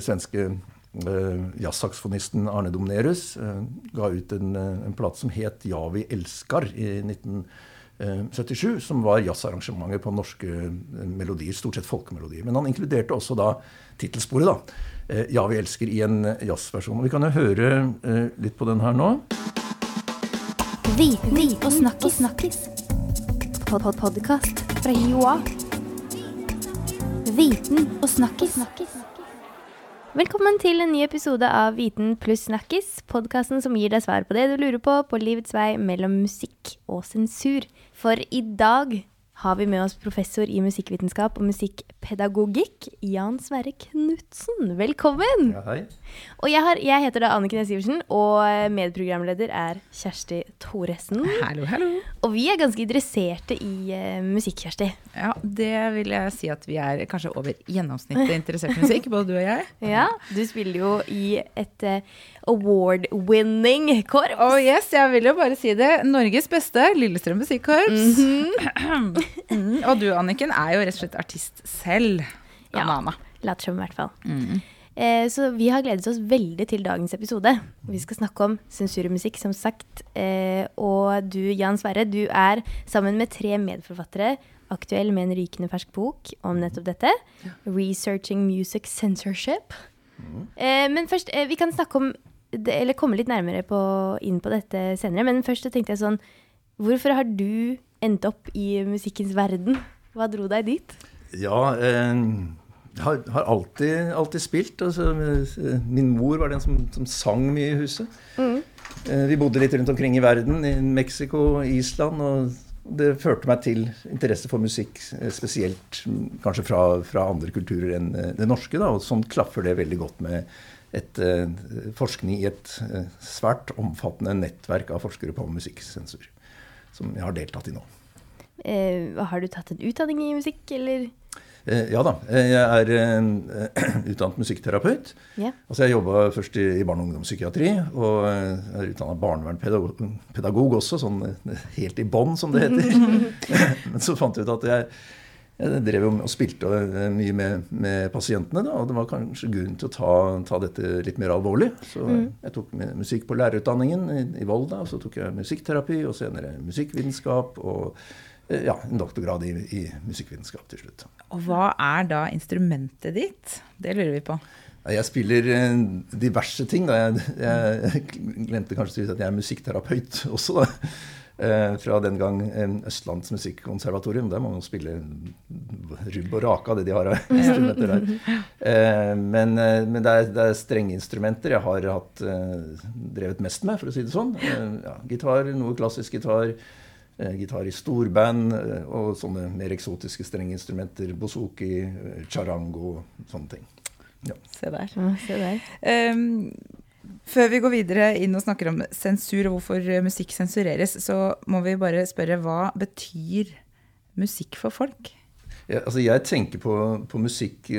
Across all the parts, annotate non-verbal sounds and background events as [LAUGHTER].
svenske jazzsaksofonisten Arne Domnerus ga ut en, en plate som het 'Ja, vi elskar' i 1977, som var jazzarrangementer på norske melodier, stort sett folkemelodier. Men han inkluderte også da tittelsporet, da. 'Ja, vi elsker' i en jazzversjon. Og vi kan jo høre litt på den her nå. Viten og snakkis. Pod -pod Podkast fra Joa. Viten og snakkis. Velkommen til en ny episode av Viten pluss snakkis. Podkasten som gir deg svar på det du lurer på på livets vei mellom musikk og sensur. For i dag har vi med oss professor i musikkvitenskap og musikkpedagogikk, Jan Sverre Knutsen. Velkommen! Ja, hei. Og jeg, har, jeg heter da Anniken S. Iversen, og medprogramleder er Kjersti Thoresen. Hallo, hallo. Og vi er ganske interesserte i uh, musikk, Kjersti. Ja, det vil jeg si at vi er kanskje over gjennomsnittet interessert i musikk, både du og jeg. [LAUGHS] Ja, du spiller jo i et uh, award-winning korps. Oh yes, jeg vil jo bare si det. Norges beste Lillestrøm musikkorps. Mm -hmm. [CLEARS THROAT] mm, og du, Anniken, er jo rett og slett artist selv. Banana. Ja, later som i hvert fall. Mm. Eh, så vi har gledet oss veldig til dagens episode. Vi skal snakke om sensurmusikk, som sagt. Eh, og du, Jan Sverre, du er sammen med tre medforfattere aktuell med en rykende fersk bok om nettopp dette. 'Researching Music Censorship'. Mm. Eh, men først, vi kan snakke om Eller komme litt nærmere på, inn på dette senere. Men først så tenkte jeg sånn Hvorfor har du endt opp i musikkens verden? Hva dro deg dit? Ja, eh, jeg har, har alltid, alltid, spilt. Altså, min mor var den som, som sang mye i huset. Mm. Eh, vi bodde litt rundt omkring i verden, i Mexico, Island. og det førte meg til interesse for musikk, spesielt kanskje fra, fra andre kulturer enn det norske. Da, og sånn klaffer det veldig godt med et, forskning i et svært omfattende nettverk av forskere på musikksensur, som jeg har deltatt i nå. Eh, har du tatt en utdanning i musikk, eller? Eh, ja da. Jeg er eh, [CLEARS THROAT] utdannet musikkterapeut. Yeah. Altså jeg jobba først i, i barne- og ungdomspsykiatri, og jeg er utdanna barnevernspedagog også, sånn helt i bånn, som det heter. [LAUGHS] [LAUGHS] Men så fant jeg ut at jeg, jeg drev og spilte mye med, med pasientene, da, og det var kanskje grunn til å ta, ta dette litt mer alvorlig. Så mm. jeg tok musikk på lærerutdanningen i, i Volda, og så tok jeg musikkterapi, og senere musikkvitenskap. og ja, en doktorgrad i, i, musikkvitenskap til slutt. Og hva er da instrumentet ditt? Det lurer vi på. Jeg spiller diverse ting. Da. Jeg, jeg [LAUGHS] glemte kanskje å si at jeg er musikkterapeut også. Da. Fra den gang Østlands Musikkonservatorium. Der må man spille rubb og rake av det de har av [LAUGHS] instrumenter der. Men, men det, er, det er strenge instrumenter jeg har hatt, drevet mest med, for å si det sånn. Ja, gitar, noe klassisk gitar. Gitar i storband og sånne mer eksotiske strengeinstrumenter. Bozuki, charango, sånne ting. Ja. Se der. Se der. Um, før vi går videre inn og snakker om sensur og hvorfor musikk sensureres, så må vi bare spørre hva betyr musikk for folk? Ja, altså jeg tenker på, på musikk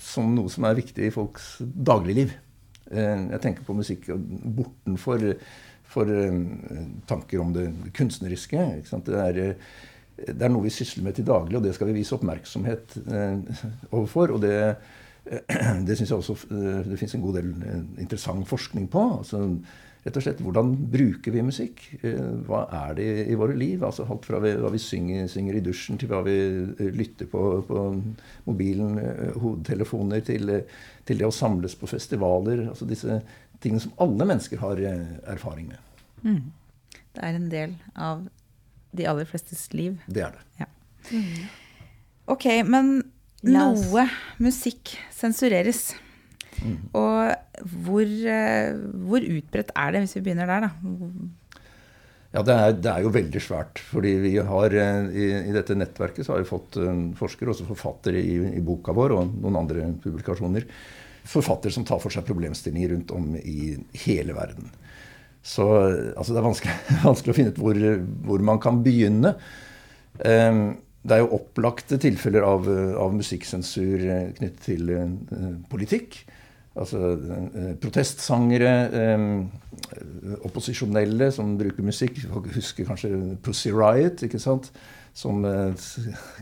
som noe som er viktig i folks dagligliv. Jeg tenker på musikk bortenfor for tanker om det kunstneriske. Det er, det, er, noe vi sysler med til daglig, og det skal vi vise oppmerksomhet overfor. Og det, [CLEARS THROAT] det syns jeg også det fins en god del interessant forskning på. Altså, rett og slett, Hvordan bruker vi musikk? Hva er det i våre liv? Altså Alt fra hva vi synger, synger, i dusjen, til hva vi lytter på på mobilen, hodetelefoner, til, til det å samles på festivaler. altså disse tingene som alle mennesker har erfaring med. Mm. Det er en del av de aller flestes liv. Det er det. Ja. Mm. Ok, men noe musikk sensureres. Mm. Og hvor, hvor, utbredt er det, hvis vi begynner der, da? Ja, det er, det er, jo veldig svært. fordi vi har i, i, dette nettverket så har vi fått forskere, også forfattere i, i boka vår og noen andre publikasjoner, forfattere som tar for seg problemstillinger rundt om i hele verden. Så altså, det er vanskelig, [LAUGHS] vanskelig, å finne ut hvor, hvor man kan begynne. Um, det er jo opplagte tilfeller av, av musikksensur knyttet til uh, politikk. Altså uh, protestsangere, opposisjonelle som bruker musikk. Folk husker kanskje Pussy Riot, ikke sant? som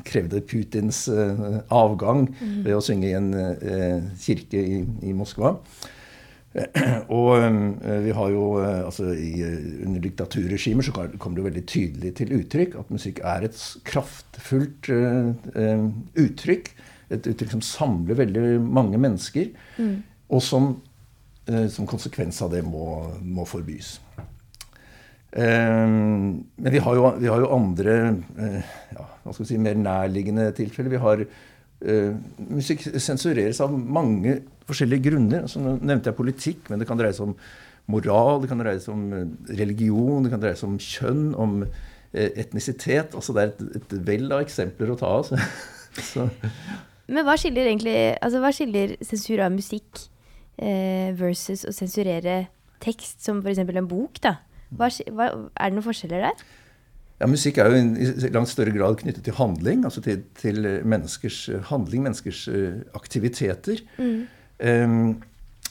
krevde Putins avgang ved å synge i en kirke i, i Moskva. [CLEARS THROAT] Og vi har jo altså i, Under diktaturregimer så kommer det veldig tydelig til uttrykk at musikk er et kraftfullt uttrykk. Et uttrykk som samler veldig mange mennesker. Mm. Og som uh, som konsekvens av det må, må forbys. Uh, men vi har jo, vi har jo andre eh, ja, hva skal vi si, mer nærliggende tilfeller. Vi har Musikk sensureres av mange forskjellige grunner. Altså, nå nevnte jeg politikk, men det kan dreie seg om moral, det kan dreie seg om religion, det kan dreie seg om kjønn, om etnisitet. Altså, det er et, et vell av eksempler å ta av. Altså. [LAUGHS] Men hva skiller egentlig altså, hva skiller sensur av musikk eh, versus å sensurere tekst, som f.eks. en bok. da. Hva, hva, er det noen forskjeller der? Ja, Musikk er jo i langt større grad knyttet til handling, altså til, til menneskers handling, menneskers uh, aktiviteter. Mm. Um,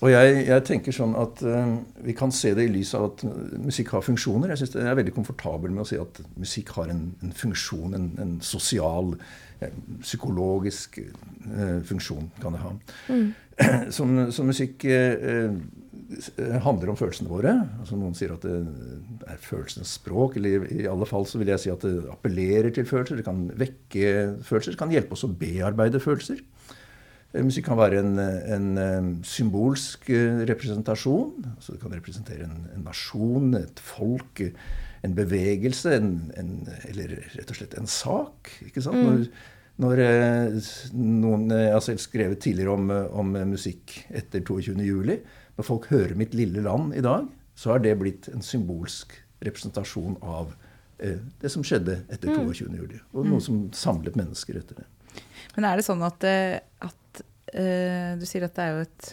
og jeg, jeg, tenker sånn at um, vi kan se det i lys av at musikk har funksjoner. Jeg synes Jeg er veldig komfortabel med å si at musikk har en, en funksjon, en, en sosial, eh, psykologisk uh, funksjon kan det ha. Mm. [CLEARS THROAT] som, som musikk eh, handler om følelsene våre. Altså Noen sier at det er følelsenes språk. eller I alle fall så vil jeg si at det appellerer til følelser. Det kan vekke følelser. Det kan hjelpe oss å bearbeide følelser. Eh, musikk kan være en, en, en symbolsk eh, representasjon. Altså det kan representere en, en nasjon, et folk, en bevegelse, eller rett og slett en sak. ikke sant? Mm. Når, når eh, noen, Jeg har selv skrevet tidligere om, eh, om musikk etter 22.07. Når folk hører 'Mitt lille land' i dag, så har det blitt en symbolsk representasjon av eh, det som skjedde etter 22.07. juli, Og noe mm. som samlet mennesker etter det. Men er det sånn at, eh, at uh, Du sier at det er jo et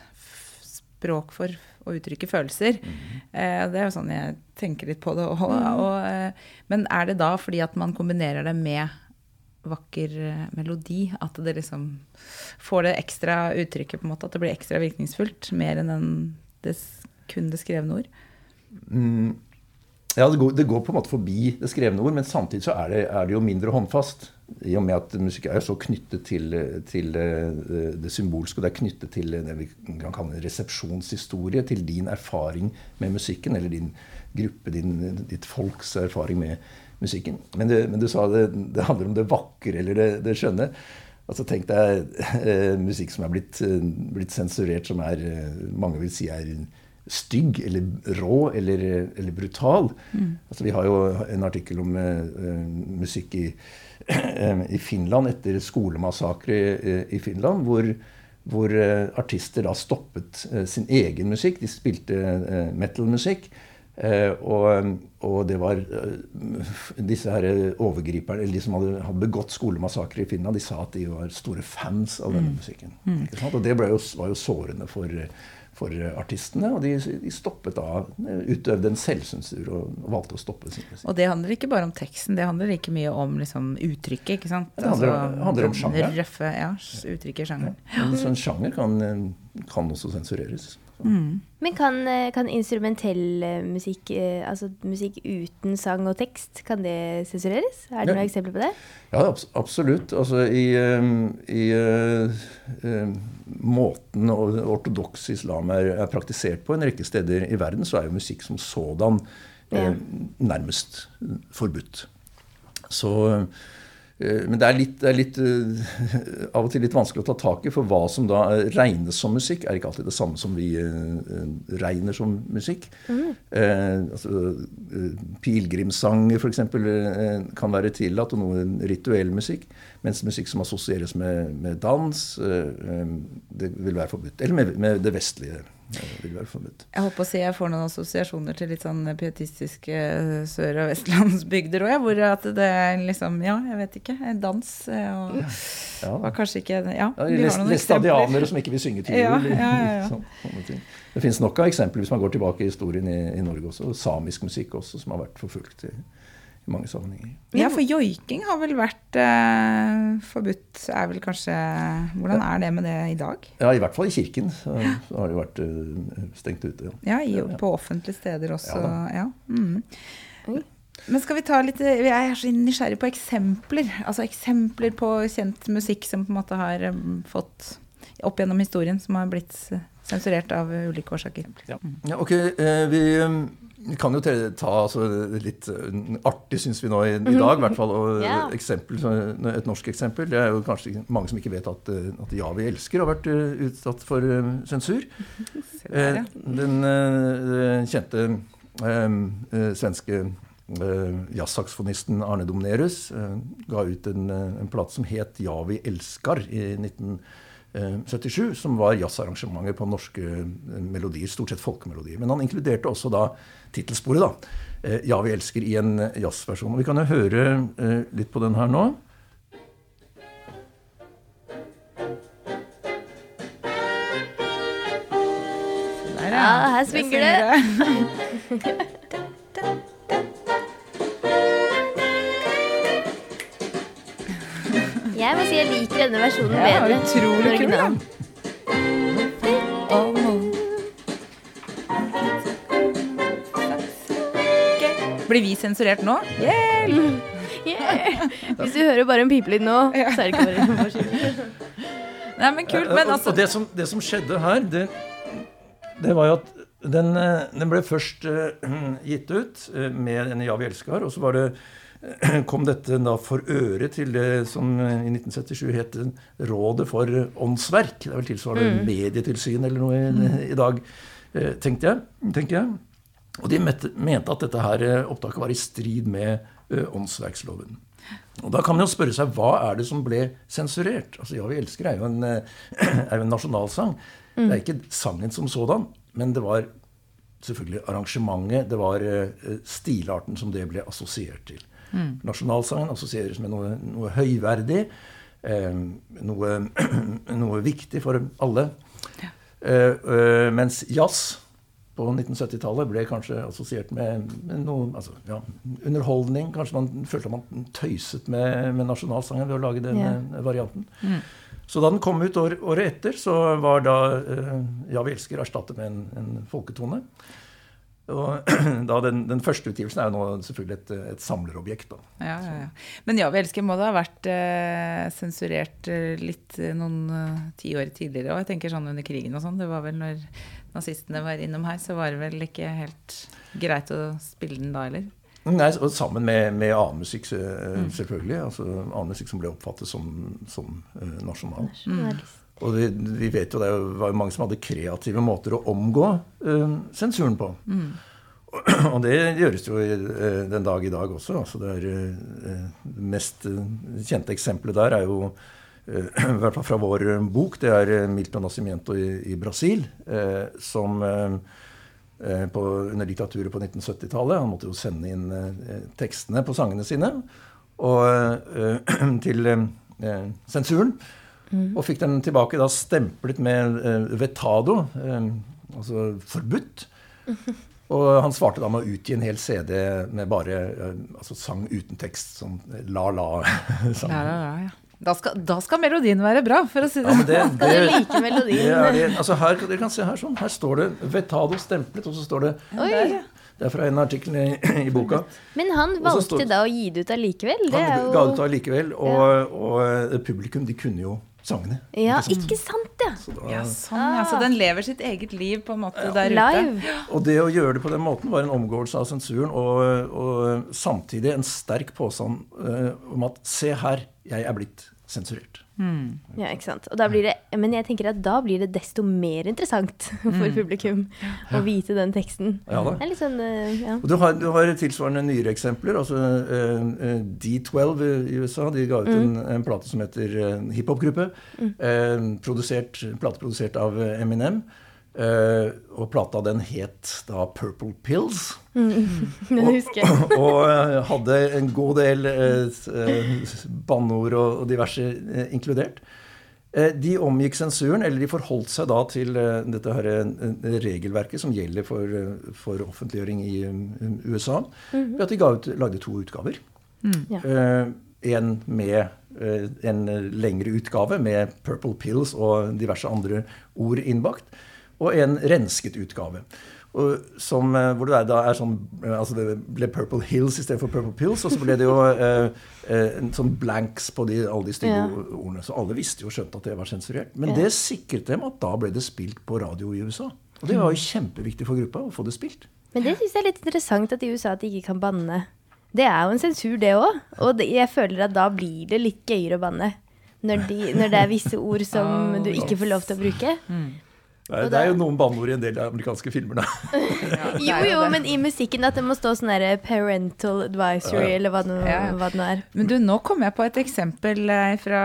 språk for å uttrykke følelser. Mm. Uh, det er jo sånn jeg tenker litt på det. òg. mm. uh, men er det da fordi at man kombinerer det med vakker eh, melodi. At det liksom får det ekstra uttrykket, på en måte, at det blir ekstra virkningsfullt. Mer enn en, det, kun det skrevne ord. Mm. Ja, det går, det går, på en måte forbi det skrevne ord, men samtidig så er det, er det jo mindre håndfast. I og med at musikk er jo så knyttet til, til eh, det symbolske, og det er knyttet til det vi kan kalle en resepsjonshistorie, til din erfaring med musikken, eller din gruppe, din, ditt folks erfaring med, musikken. Men, du, men du sa det, det, handler om det vakre eller det, det skjønne. Altså Tenk deg eh, musikk som er blitt, eh, blitt, sensurert, som er eh, mange vil si er stygg eller rå eller, eller brutal. Mm. Altså Vi har jo en artikkel om eh, musikk i, [CLEARS THROAT] i, Finland etter skolemassakre i, i Finland, hvor, hvor artister da stoppet sin egen musikk. De spilte metal-musikk. Eh, og, og, det var eh, disse her overgriperne, eller de som hadde, hadde begått skolemassakre i Finland, de sa at de var store fans av denne mm. musikken. Mm. Og det jo, var jo sårende for, for artistene. Og de, de stoppet av, utøvde en selvsensur og, valgte å stoppe sin musikk. Og det handler ikke bare om teksten, det handler like mye om liksom, uttrykket, ikke sant? Det handler, altså, handler om sjanger. Røffe, ja, uttrykket i sjangeren. Ja. Så en sjanger kan, kan også sensureres. Mm. Men kan, eh, kan, instrumentell eh, musikk, eh, altså musikk uten sang og tekst, kan det sensureres? Er det ja. noen eksempler på det? Ja, absolutt. Altså i, i uh, måten ortodoks islam er, er, praktisert på en rekke steder i verden, så er jo musikk som sådan ja. nærmest forbudt. Så men det er, litt, det er litt, eh, av og til litt vanskelig å ta tak i, for hva som da regnes som musikk, er ikke alltid det samme som vi eh, regner som musikk. Mm. Eh, altså, Pilegrimssanger f.eks. kan være tillatt, og noe rituell musikk. Mens musikk som assosieres med, med dans, eh, det vil være forbudt. Eller med, med det vestlige vil være forbudt. Jeg håper å si jeg får noen assosiasjoner til litt sånn pietistiske eh, sør- og vestlandsbygder òg, hvor at det er liksom Ja, jeg vet ikke. Dans eh, og ja. var kanskje ikke Ja, ja vi har noen Læstadianere som ikke vil synge til jul. Ja, ja, sånn, det finnes nok av eksempler hvis man går tilbake i historien i, i Norge også. Samisk musikk også, som har vært forfulgt. i i mange sammenhenger. Ja, for joiking har vel vært eh, forbudt, er vel kanskje Hvordan er det med det i dag? Ja, i hvert fall i kirken så, så har det vært uh, stengt ute. Ja, ja i, på offentlige steder også. Ja. ja. Mm. Men skal vi ta litt Jeg er så nysgjerrig på eksempler. Altså eksempler på kjent musikk som på en måte har um, fått opp gjennom historien, som har blitt sensurert av ulike årsaker. Ja, ja ok. Eh, vi kan jo ta altså, litt uh, artig, syns vi nå i, i dag, i hvert fall. Og yeah. eksempel, et norsk eksempel. Det er jo kanskje mange som ikke vet at, uh, at Ja, vi elsker har vært utsatt for sensur. [LAUGHS] Se der, Eh, ja. Den eh, kjente eh, eh, svenske eh, jazzsaksofonisten Arne Domnerus eh, ga ut en, eh, en plate som het 'Ja, vi elskar' i 1977, som var jazzarrangementer på norske eh, melodier, stort sett folkemelodier. Men han inkluderte også da tittelsporet, da. eh, 'Ja, vi elsker' i en eh, jazzversjon. Og vi kan jo høre eh, litt på den her nå. Der, Ja, her Der svinger det. [LAUGHS] [LAUGHS] Jeg må si jeg liker denne versjonen Ja, bedre. utrolig kul, da. Blir vi sensurert nå? Hjelp! Yeah. Hvis du hører bare en pipelyd nå, så er det ikke bare vår skyld. Nei, men kult. Men altså det, som, det som skjedde her, det, det var jo at den, eh, den ble først uh, gitt ut eh, med en Ja, vi elsker', og så var det [CLEARS THROAT] kom dette da for øre til det som i 1977 het Rådet for åndsverk. Det er vel tilsvarende Medietilsyn eller noe i, i dag, eh, tenkte jeg, tenker jeg. Og de mente, at dette her eh, opptaket var i strid med eh, åndsverksloven. Og Da kan man jo spørre seg hva er det som ble sensurert? Altså, Ja, vi elsker er jo en, [CLEARS THROAT] er jo en nasjonalsang. Det er ikke sangen som sådan, men det var selvfølgelig arrangementet, det var stilarten som det ble assosiert til. Nasjonalsangen assosieres med noe, noe høyverdig, eh, noe, [CLEARS THROAT] noe viktig for alle. Ja. eh, mens jazz på 1970-tallet ble kanskje assosiert med, med noe altså, ja, underholdning. Kanskje man følte man tøyset med, med nasjonalsangen ved å lage den yeah. varianten. varianten. Så da den kom ut år, året etter, så var da eh, 'Ja, vi elsker' erstattet med en, en folketone. Og [CLEARS THROAT] da den, den første utgivelsen er jo nå selvfølgelig et, et samlerobjekt. da. Ja, ja, ja. Men Ja, vi elsker må det ha vært eh, sensurert eh, litt eh, noen uh, tiår tidligere òg. Jeg tenker sånn under krigen og sånn. Det var vel når nazistene var innom her, så var det vel ikke helt greit å spille den da heller. Nei, og Sammen med, med annen musikk, selvfølgelig. selvfølgelig. altså Annen musikk som ble oppfattet som, som uh, nasjonal. Og vi, vi vet jo det var jo mange som hadde kreative måter å omgå eh, sensuren på. Og det gjøres jo eh, den dag i dag også. altså Det er, eh, mest eh, kjente eksempelet der er jo eh, [CLEARS THROAT] i hvert fall fra vår bok. Det er Milton Nascimento i, i Brasil, som på, under diktaturet på 1970-tallet. Han måtte jo sende inn tekstene på sangene sine og, [CLEARS THROAT] til eh, sensuren. Og fikk den tilbake da stemplet med eh, vetado, eh, altså forbudt. [LAUGHS] Og han svarte da med å utgi en hel CD med bare eh, altså sang uten tekst. Sånn la-la-sang. La, la, [LAUGHS] ja, ja. Da, skal, da skal melodien være bra, for å si det Ja, det, sånn. det, [LAUGHS] Skal du det, like det melodien? er det, altså her, dere kan se her sånn. Her står det Vetado stemplet, og så står det Oi. Det er fra en artikkel i, [CLEARS THROAT] i boka. Men han valgte stod, da å gi det ut allikevel? Det er Han jo ga det ut allikevel, og, og og publikum de kunne jo sangene. Ja, sant? ikke sant, ja. Så da, Ja, sånn, ja. Så den lever sitt eget liv på en måte der ute. Og det å gjøre det på den måten var en omgåelse av sensuren, og, og samtidig en sterk påstand uh, om at se her, jeg er blitt sensurert. Ja, ikke sant. Og da blir det, men jeg tenker at da blir det desto mer interessant [LAUGHS] for publikum å vite den teksten. Ja da. Det er litt sånn, eh, ja. Og du har, du har tilsvarende nyere eksempler. altså eh, eh, D12 i USA de ga ut en, en plate som heter uh, hiphop-gruppe. eh, plateprodusert plate produsert av Eminem. Eh, og plata den het da Purple Pills. [LAUGHS] Husker jeg. og eh, hadde en god del uh, banneord og, og diverse inkludert. Eh, De omgikk sensuren, eller de forholdt seg da til dette her, regelverket som gjelder for, for offentliggjøring i um, USA, ved at de ga ut, lagde to utgaver. Ja. Eh, en med en lengre utgave med Purple Pills og diverse andre ord innbakt. Og en rensket utgave. Og som, eh, hvor det da er sånn eh, altså Det ble Purple Hills istedenfor Purple Pills. Og så ble det jo eh, eh, en sånn blanks på de, alle de stygge Ja. ordene. Så alle visste jo skjønt at det var sensurert. Men Ja. det sikret dem at da ble det spilt på radio i USA. Og det var jo kjempeviktig for gruppa å få det spilt. Men det syns jeg er litt interessant at i USA at de ikke kan banne. Det er jo en sensur, det òg. Og jeg føler at da blir det litt gøyere å banne. Når, de, når det er visse ord som Oh, du ikke får lov til å bruke. Det er, det er jo noen banneord i en del av amerikanske filmer, da. [LAUGHS] Ja, Jo, jo, men i musikken at det må stå sånn derre parental advisory, eller hva det Ja. hva det nå er. Men du, nå kom jeg på et eksempel eh, fra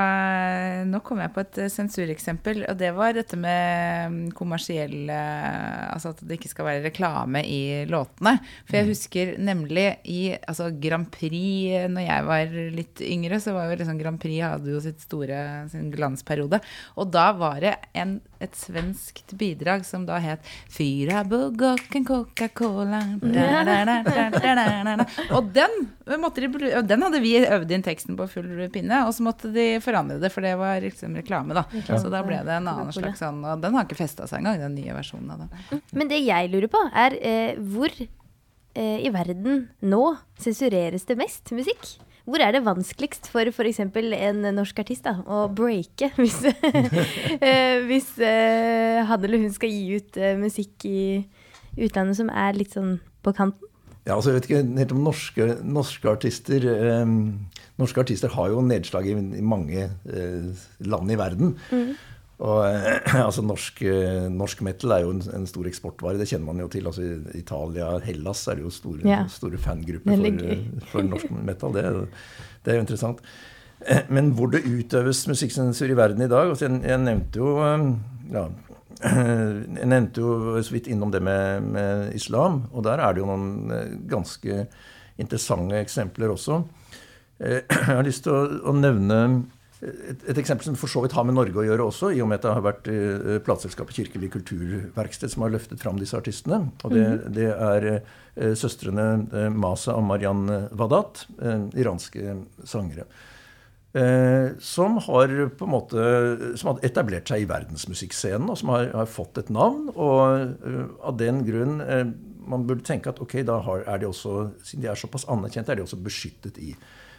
Nå kom jeg på et eh, sensureksempel, og det var dette med mm, kommersiell eh, Altså at det ikke skal være reklame i låtene. For jeg husker nemlig i altså Grand Prix eh, når jeg var litt yngre, så var jo liksom Grand Prix hadde jo sitt store sin glansperiode. Og da var det en, et svenskt bidrag som da het Fyra buggocken Coca-Cola. Og den, måtte de, den hadde vi øvd inn teksten på full pinne, og så måtte de forandre det, for det var liksom reklame, da. Så da ble det en annen slags sånn Og den har ikke festa seg engang, den nye versjonen av den. Men det jeg lurer på, er eh, hvor eh, i verden nå sensureres det mest musikk? Hvor er det vanskeligst for f.eks. en norsk artist da, å breake [LAUGHS] [LAUGHS] hvis, eh, hvis uh, han eller hun skal gi ut uh, musikk i utlandet som er litt sånn på kanten? Ja, altså Jeg vet ikke helt om norske, norske artister um, Norske artister har jo nedslag i, i mange uh, land i verden. Og eh, [CLEARS THROAT] altså norsk, eh, norsk metal er jo en, en stor eksportvare. Det kjenner man jo til. altså I Italia, Hellas er det jo store, Ja. store fangrupper for, eh, for norsk metal. Det, det er jo interessant. Men hvor det utøves musikksensur i verden i dag altså jeg, jeg nevnte jo ja, [CLEARS THROAT] jeg nevnte jo så vidt innom det med, med islam, og der er det jo noen ganske interessante eksempler også. [CLEARS THROAT] Jeg har lyst til å, å nevne et, et eksempel som for så vidt har med Norge å gjøre også, i og med at det har vært uh, plateselskapet Kirkelig kulturverksted som har løftet fram disse artistene. Og det, det er uh, søstrene uh, Masa og Marian Wadat, uh, iranske sangere. Eh, som har på en måte som har etablert seg i verdensmusikkscenen, og som har, har fått et navn. Og av den grunn man burde tenke at ok, da har, er de også, siden de er såpass anerkjente, er de også beskyttet i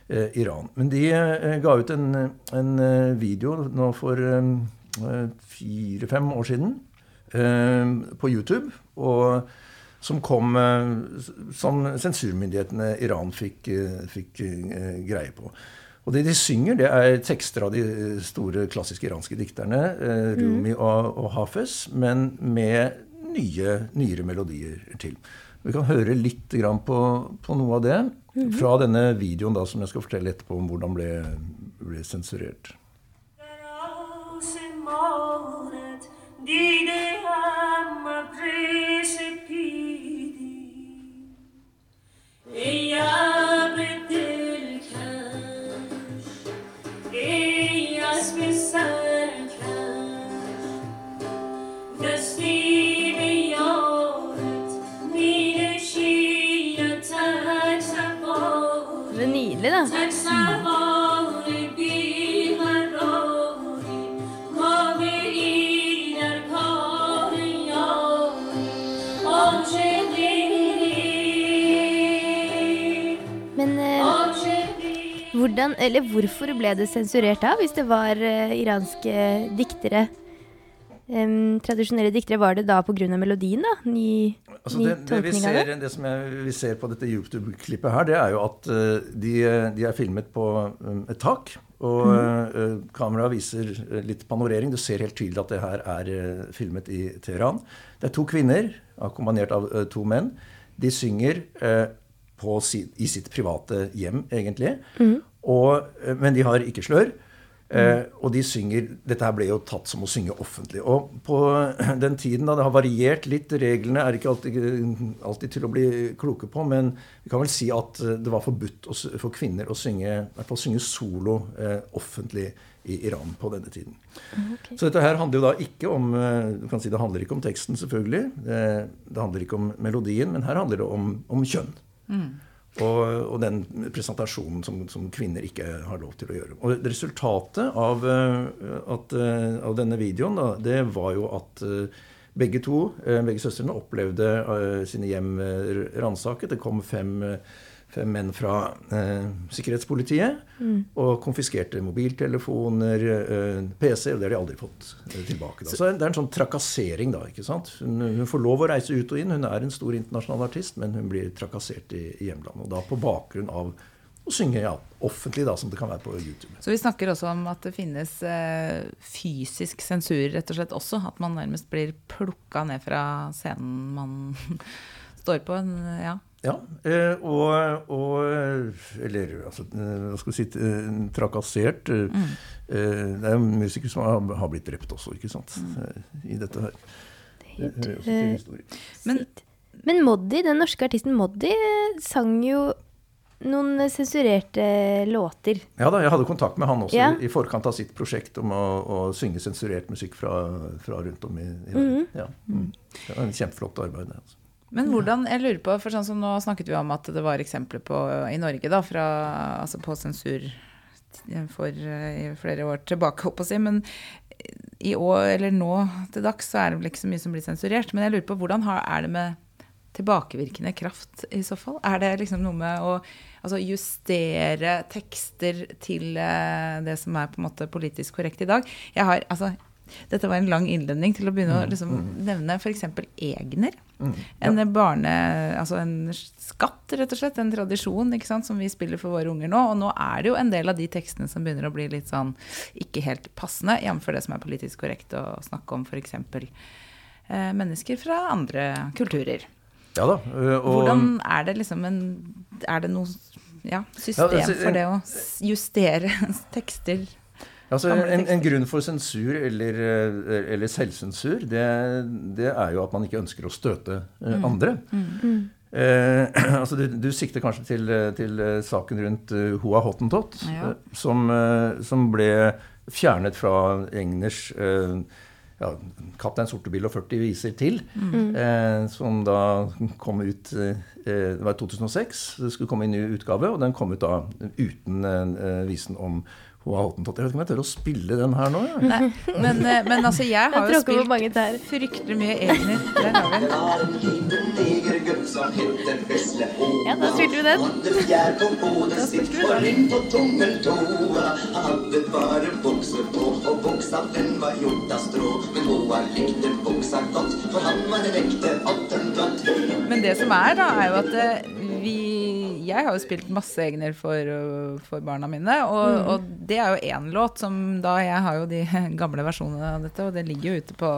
Iran. Men de eh, ga ut en, en eh, video nå for eh, fire-fem år siden eh, på YouTube. og som kom eh, som sensurmyndighetene i Iran fikk, eh, fikk eh, greie på. Og det de synger, det er tekster av de eh, store klassiske iranske dikterne, eh, Rumi og, og Hafez, men med nye, nyere melodier til. Vi kan høre litt grann på, på noe av det fra denne videoen da, som jeg skal fortelle etterpå om hvordan ble, ble sensurert. در hvordan, eller hvorfor ble det sensurert da, hvis det var uh, iranske diktere? Um, tradisjonelle diktere, var det da pga. melodien, da? Ny, Altså ny det, det, vi ser, det? som jeg, vi ser på dette YouTube-klippet her, det er jo at uh, de, de er filmet på um, et tak. Og eh, kameraet viser eh, litt panorering. Du ser helt tydelig at det her er eh, filmet i Teheran. Det er to kvinner, akkompagnert av eh, to menn. De synger eh, på i sitt private hjem, egentlig. Og, eh, men de har ikke slør. Mm. og de synger Dette her ble jo tatt som å synge offentlig. Og på [CLEARS THROAT] den tiden da det har variert litt Reglene er ikke alltid, alltid til å bli kloke på, men vi kan vel si at eh, det var forbudt for kvinner å synge, i hvert fall synge solo eh, offentlig i Iran på denne tiden. Så dette her handler jo da ikke om eh, du kan si Det handler ikke om teksten, selvfølgelig. Det, Det handler ikke om melodien, men her handler det om, om kjønn. Og, og den presentasjonen som, som kvinner ikke har lov til å gjøre. Og resultatet av, eh, at, eh, av denne videoen, da, det var jo at eh, begge to, begge søstrene, opplevde sine hjem ransaket. Det kom fem, eh, fem menn fra eh, sikkerhetspolitiet og konfiskerte mobiltelefoner, eh, PC, og det har de aldri fått eh, tilbake. Da. Så det er en sånn trakassering, da. ikke sant? Hun, hun får lov å reise ut og inn. Hun er en stor internasjonal artist, men hun blir trakassert i, i hjemlandet. Og da på bakgrunn av å synge ja, offentlig, da, som det kan være på YouTube. Så vi snakker også om at det finnes eh, fysisk sensur, rett og slett også. At man nærmest blir plukka ned fra scenen man [LAUGHS] står på. En, ja. Ja, eh, og, og Eller altså, eh, hva skal vi si eh, Trakassert. eh, Det er musikere som har, blitt drept også, ikke sant? Mm. I dette her. Det hører også til historien. Men Men Moddi, den norske artisten Moddi, sang jo noen sensurerte låter. Ja da, jeg hadde kontakt med han også Ja. i forkant av sitt prosjekt om å, å synge sensurert musikk fra, fra rundt om i, i verden. Ja. Mm. Det var en kjempeflott arbeid. det, Altså. Men hvordan, jeg lurer på, for sånn som Nå snakket vi om at det var eksempler på, i Norge da, fra, altså på sensur for eh, flere år tilbake, holdt på å si. Men i år, eller nå til dags, så er det vel ikke så mye som blir sensurert. Men jeg lurer på, hvordan har, er det med tilbakevirkende kraft i så fall? Er det liksom noe med å altså justere tekster til eh, det som er på en måte politisk korrekt i dag? Jeg har, altså, dette var en lang innledning til å begynne å liksom nevne f.eks. Egner. En barne... Altså en skatt, rett og slett. En tradisjon ikke sant, som vi spiller for våre unger nå. Og nå er det jo en del av de tekstene som begynner å bli litt sånn ikke helt passende, jf. det som er politisk korrekt å snakke om f.eks. Eh, mennesker fra andre kulturer. Ja da. Og, Hvordan er det liksom en Er det noe ja, system Ja, altså, for det å justere [LAUGHS] tekster? Altså, en, en grunn for sensur eller, eh, eller selvsensur, det, det er jo at man ikke ønsker å støte eh, Mm. andre. Eh, [CLEARS THROAT] altså du, du sikter kanskje til, til eh, saken rundt uh, Hoa Hottentott, Ja. eh, som, eh, som ble fjernet fra Egners eh, ja, 'Kaptein Sortebil og 40 viser til', eh, som da kom ut eh, Det var i 2006. Det skulle komme inn ny utgave, og den kom ut da uten eh, visen om Hottentott. Jeg vet ikke om jeg tør å spille den her nå. jeg. Nei, men, eh, men altså, jeg har jo spilt fryktelig mye Egner. Der har vi. Ja, da spilte vi den. Da spilte vi hadde bare bukser på, og buksa den var gjort av strå. Men Hoa likte buksa godt, for han var en ekte hottentott. Men det som er, da, er jo at eh, vi Jeg har jo spilt masse Egner for, uh, for barna mine, og, og det er jo én låt som da Jeg har jo de [LAUGHS] gamle versjonene av dette, og det ligger jo ute på,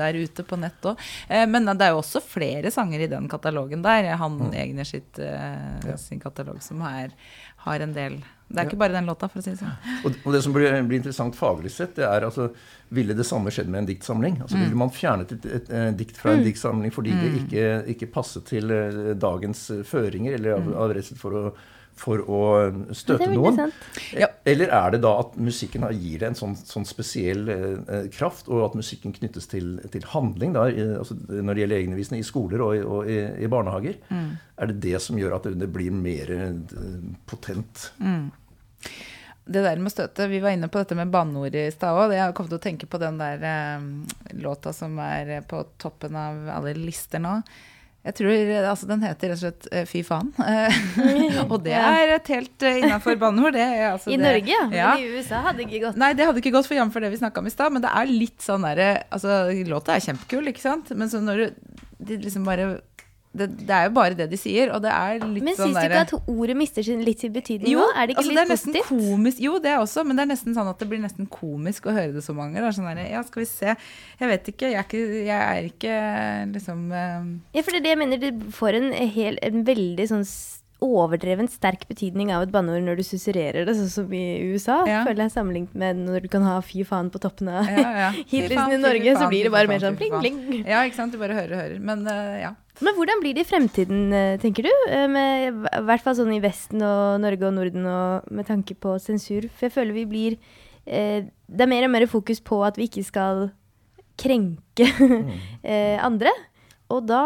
der ute på nett òg. Eh, men det er jo også flere sanger i den katalogen der. Han Egner sitt, eh, sin katalog som er, har en del Det er ikke bare den låta, for å si det sånn. Og, og det som blir, blir interessant faglig sett, det er altså Ville det samme skjedd med en diktsamling? Altså Ville man fjernet et, et, et dikt fra en diktsamling fordi det ikke, ikke passet til eh, dagens eh, føringer, eller av, av redsel for å, for å støte Det noen? interessant. Ja. Eller er det da at musikken gir det en sånn, sånn spesiell eh, eh, kraft, og at musikken knyttes til, til handling da, i, altså, når det gjelder egenvisende i skoler og, i- og i, i barnehager? Er det det som gjør at det, blir mer eh, potent? Det der med støte, Vi var inne på dette med banneord i stad òg. Jeg har kommet til å tenke på den der eh, låta som er på toppen av alle lister nå. Jeg tror eh, altså, Den heter rett og slett eh, Fy faen. Eh, [LAUGHS] og det er et helt uh, innafor banneord. Det, altså I det- Norge, ja. Men i USA hadde det ikke gått. Nei, det hadde ikke gått for jf. det vi snakka om i stad, men det er litt sånn derre Altså, låta er kjempekul, ikke sant, men så når du de liksom bare det, det er jo bare det de sier, og det er litt Men sånn syns du derre ikke at ordet mister sin, litt sin betydning jo, nå? Er det ikke altså litt det positivt? komisk Jo, det er også, men det er nesten sånn at det blir nesten komisk å høre det så mange ganger. Er Sånn der, ja, skal vi se. Jeg vet ikke, jeg er ikke, jeg er ikke liksom uh... Ja, for det er det jeg mener. Det får en, hel, en veldig sånn overdreven sterk betydning av et banneord når du susurrerer det, sånn som i USA. Ja. Føler jeg sammenlignet med når du kan ha fy faen på toppen av ja, ja. [LAUGHS] Faen, i Norge, så blir det bare faen, mer sånn pling, pling. Ja, ikke sant. Du bare hører og hører. Men uh, ja. Men hvordan blir det i fremtiden, eh, tenker du? Eh, Med, I hvert fall sånn i Vesten og Norge og Norden, og med tanke på sensur. For jeg føler vi blir eh, Det er mer og mer fokus på at vi ikke skal krenke [LAUGHS] eh, andre. Og da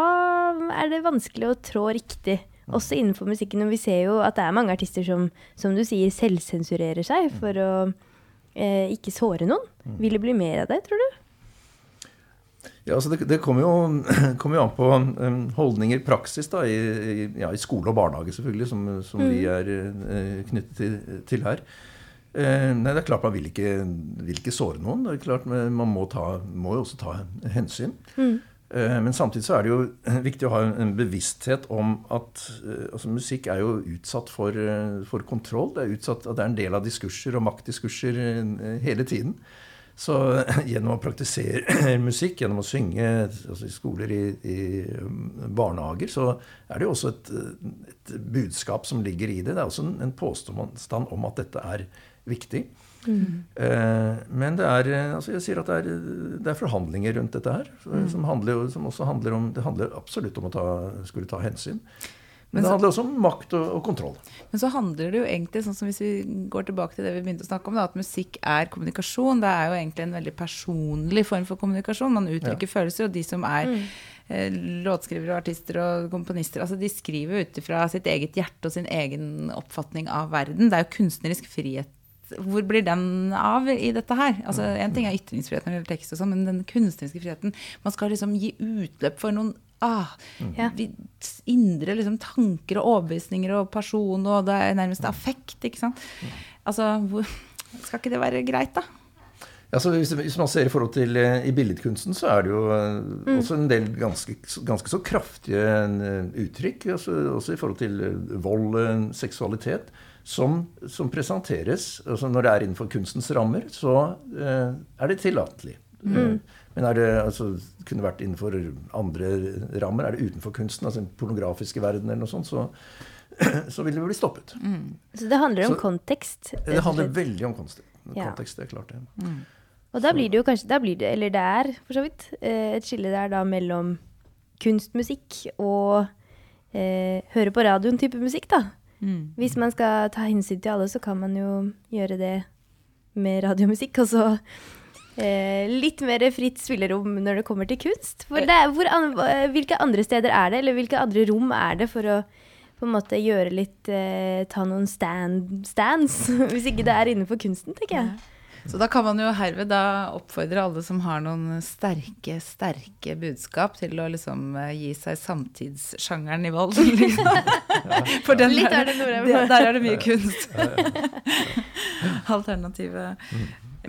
er det vanskelig å trå riktig. Også innenfor musikken. Og vi ser jo at det er mange artister som, som du sier, selvsensurerer seg for å eh, ikke såre noen. Vil det bli mer av det, tror du? Ja, altså det, det kommer, jo, [CLEARS THROAT] kom jo an på um, holdninger, praksis, da, i, i, ja, i skole og barnehage, selvfølgelig, som, som vi er eh, knyttet til, til her. Eh, nei, det er klart Man vil ikke, vil ikke såre noen. det er klart men Man må, ta, må jo også ta hensyn. Eh, men samtidig så er det jo [CLEARS THROAT] viktig å ha en bevissthet om at eh, altså, musikk er jo utsatt for, eh, for kontroll. Det er utsatt at det er en del av diskurser og maktdiskurser hele tiden. Så [LAUGHS] gjennom å praktisere [CLEARS THROAT] musikk, gjennom å synge altså i skoler, i, i um, barnehager, så er det jo også et, et budskap som ligger i det. Det er også en, en påstand om at dette er viktig. Eh, men det er eh, altså jeg sier at det er, det er forhandlinger rundt dette her. Som, handler, som også handler om Det handler absolutt om å ta, skulle ta hensyn. Men, det så- handler også om makt og, og kontroll. Men så handler det jo egentlig, sånn som hvis vi går tilbake til det vi begynte å snakke om, da, at musikk er kommunikasjon. Det er jo egentlig en veldig personlig form for kommunikasjon. Man uttrykker følelser, og de som er eh, låtskrivere og artister og komponister, altså de skriver ut ifra sitt eget hjerte og sin egen oppfatning av verden. Det er jo kunstnerisk frihet. Hvor blir den av i dette her? Altså, En ting er ytringsfrihet når det gjelder tekst, og sånn, men den kunstneriske friheten Man skal liksom gi utløp for noen ah, Ja. vi- indre liksom, tanker og overbevisninger og person, og det er nærmest affekt. ikke sant? Altså, hvor, Skal ikke det være greit, da? Ja, så hvis, hvis man ser i forhold til eh, i billedkunsten, så er det jo mm. også en del ganske, ganske så kraftige eh, uttrykk. Altså, også i forhold til eh, vold, eh, seksualitet, som, som presenteres. Altså når det er innenfor kunstens rammer, så eh, er det tillatelig. Eh, Men er det altså, kunne vært innenfor andre rammer, er det utenfor kunsten, altså den pornografiske verden eller noe sånt, så, [CLEARS THROAT] så vil det bli stoppet. Så det handler om Så- kontekst. Det, Det handler veldig om kontekst. Ja. kontekst, det er klart det. Og da blir det jo kanskje da blir det, Eller det er for så vidt eh, et skille der da mellom kunstmusikk og eh, høre på radioen-type musikk, da. Hvis man skal ta hensyn til alle, så kan man jo gjøre det med radiomusikk. Og så litt mer fritt spillerom når det kommer til kunst. For det er, hvor an, hvilke andre steder er det, eller hvilke andre rom er det for å på en måte gjøre litt eh, Ta noen stand, stands, [LAUGHS] hvis ikke det er innenfor kunsten, tenker jeg. Så da kan man jo herved da oppfordre alle som har noen sterke, sterke budskap, til å liksom eh, gi seg samtidssjangeren i vold. [LAUGHS] Liksom. For den Litt er, er det Norheim. der er det mye kunst. [LAUGHS] Alternativet.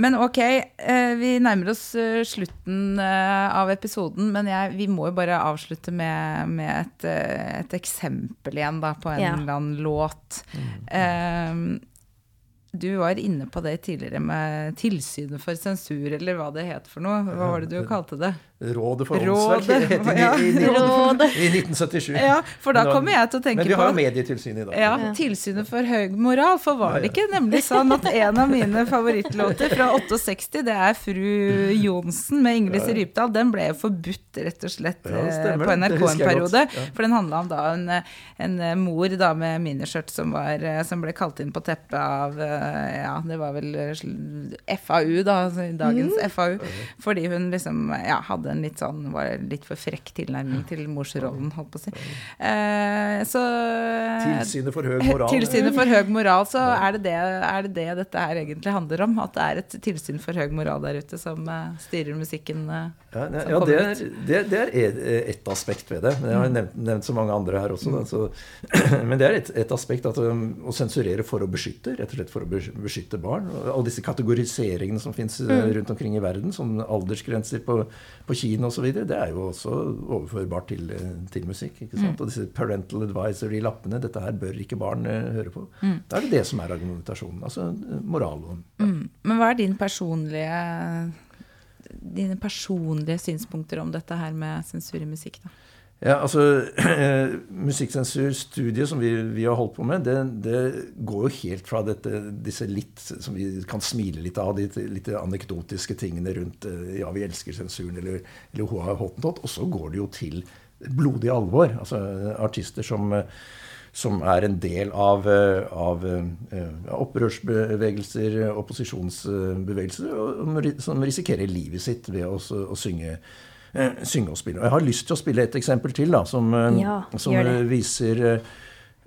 Men ok, eh, vi nærmer oss eh, slutten eh, av episoden, men jeg, vi må jo bare avslutte med, med et, et eksempel igjen da, på en Ja. eller annen låt. Eh, du var inne på det tidligere med tilsynet for sensur, eller hva det het for noe. Hva var det du kalte det? Rådet for Rådet, åndsverk het det i, ja. i, i, i 1977. Ja, for da kommer jeg til å tenke på Men vi har jo medietilsyn i dag. ja, Tilsynet for høy moral. For var det ikke nemlig sånn at en av mine favorittlåter fra 68, det er Fru Johnsen med Ingrid Rypdal, den ble jo forbudt rett og slett Ja, eh, på NRK en periode. For den handla om da en, en mor da med miniskjørt som, var, eh, som ble kalt inn på teppet av eh, Ja, det var vel eh, FAU, da, Dagens dagens FAU. Fordi hun liksom ja, hadde en litt sånn var litt for frekk tilnærming til morsrollen, holdt på å si. Eh, så Tilsynet for høy moral. Tilsynet for høy moral, så er det det, er det det dette her egentlig handler om? At det er et tilsyn for høy moral der ute som eh, styrer musikken? Eh, Ja, ja, det, er, det, det er et, aspekt ved det. Men jeg har nevnt, nevnt så mange andre her også. Da, så, [CLEARS THROAT] men det er et, et aspekt at um, å sensurere for å beskytte, rett og slett for å beskytte barn. Alle disse kategoriseringene som fins rundt omkring i verden, som aldersgrenser på, på kino osv., det er jo også overførbart til, eh, til musikk. ikke sant? Og disse parental advisory-lappene, dette her bør ikke barn eh, høre på. Da er det det som er argumentasjonen. Altså moralen. Ja. Mm. Men hva er din personlige dine personlige synspunkter om dette her med sensur i musikk, da? Ja, altså [CLEARS THROAT] Musikksensurstudiet som vi, vi har holdt på med, det, det går jo helt fra dette, disse litt som vi kan smile litt av, de litt anekdotiske tingene rundt eh, Ja, vi elsker sensuren, eller, eller Hoa Hottentott. Og så går det jo til blodig alvor. Altså artister som eh, som er en del av, eh, av eh, opprørsbevegelser, opposisjonsbevegelser, som risikerer livet sitt ved å, å synge, eh, synge og spille. Og jeg har lyst til å spille et eksempel til, da, som, Ja, som det. viser,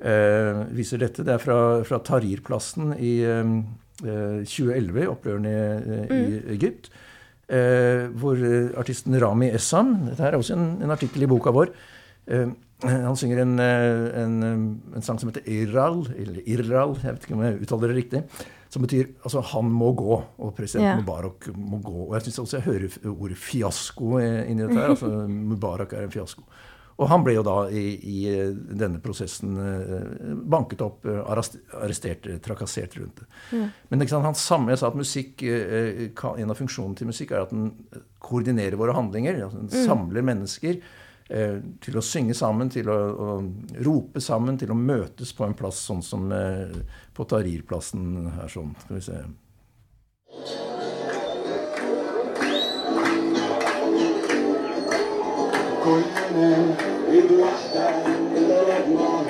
uh, viser dette. Det er fra, fra Tahrir-plassen i eh, 2011, i opprørene i, i Egypt. Uh, hvor artisten Rami Essam Dette er også en, en artikkel i boka vår. Eh, han synger en, eh, en, eh, en sang som heter Irral, eller Irral, jeg vet ikke om jeg uttaler det riktig. Som betyr altså 'han må gå', og president yeah. Mubarak må gå. Og jeg syns også jeg hører ordet fiasko inni dette her. altså [LAUGHS] Mubarak er en fiasko. Og han ble jo da i, i denne prosessen banket opp, arrestert, trakassert rundt det. Men ikke sant, han samme, jeg sa at musikk, en av funksjonene til musikk er at den koordinerer våre handlinger. Altså den samler mennesker eh, til å synge sammen, til å, å rope sammen, til å møtes på en plass sånn som eh, på Tahrir-plassen her sånn. Skal vi se. كلنا ايد واحدة ضربنا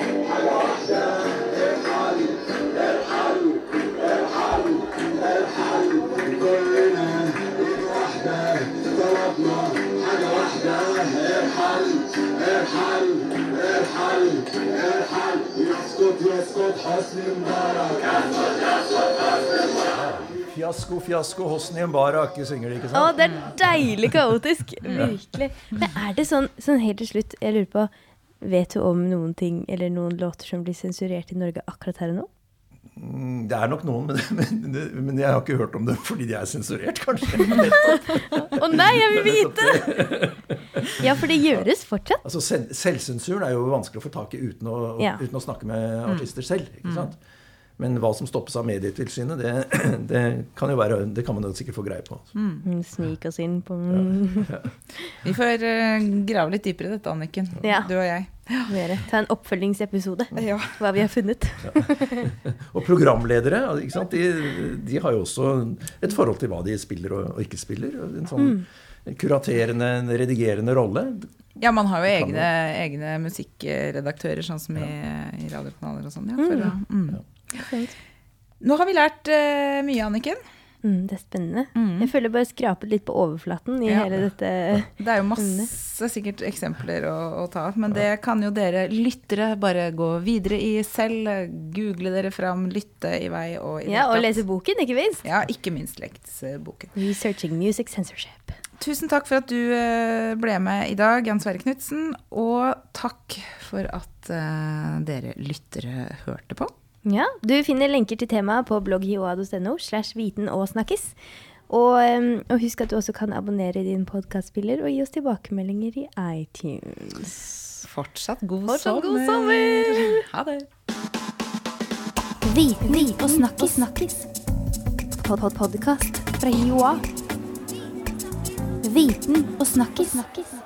يسكت يسكت حسني مبارك Fiasko, fiasko, Hosni Mbarak synger de, ikke Å, sant? det er deilig kaotisk. Virkelig. Men er det sånn, sånn helt til slutt, jeg lurer på Vet du om noen ting eller noen låter som blir sensurert i Norge akkurat her og nå? Mm, Det er nok noen, [LAUGHS] men, men, men jeg har ikke hørt om det fordi de er sensurert, kanskje. [LAUGHS] Å nei, jeg vil vite! Ja, for det gjøres fortsatt. Altså, selv, Selvsensuren er jo vanskelig å få tak i uten å, Ja. uten å snakke med artister selv. ikke sant? Men hva som stoppes av Medietilsynet, det, [CLEARS THROAT] det kan jo være, det kan man jo sikkert få greie på. Mm, Snik oss inn på [LAUGHS] Vi får eh, grave litt dypere i dette, Anniken. Ja. Du og jeg. Ja. Ta en oppfølgingsepisode. [LAUGHS] Ja. Hva vi har funnet. Og programledere ikke sant? De, de har jo også et forhold til hva de spiller og, og ikke spiller. En sånn kuraterende, redigerende rolle. Ja, man har jo egne, egne musikkredaktører, sånn som i, i radiokanaler og sånn. Ja, mm. å- mm. Nå har vi lært uh, mye, Anniken. Mm, det er spennende. Jeg føler bare skrapet litt på overflaten i Ja. hele dette Det er jo masse sikkert eksempler å, å ta av, men det kan jo dere lyttere bare gå videre i selv. Google dere fram, lytte i vei og i Ja, og lese boken, ikke minst. Ja, ikke minst lektsboken. Researching Music Censorship. Tusen takk for at du eh, ble med i dag, Jan Sverre Knutsen. Og takk for at eh, dere lyttere hørte på. Ja, Du finner lenker til temaet på bloggjoa.no slash viten og snakkes. Og, og husk at du også kan abonnere i din podkastspiller og gi oss tilbakemeldinger i iTunes. Fortsatt god Fortsatt god sommer. sommer. Ha det. Viten og snakkis. snakkis. Pod -pod Podkast fra Joa. Viten og snakkis. snakkis.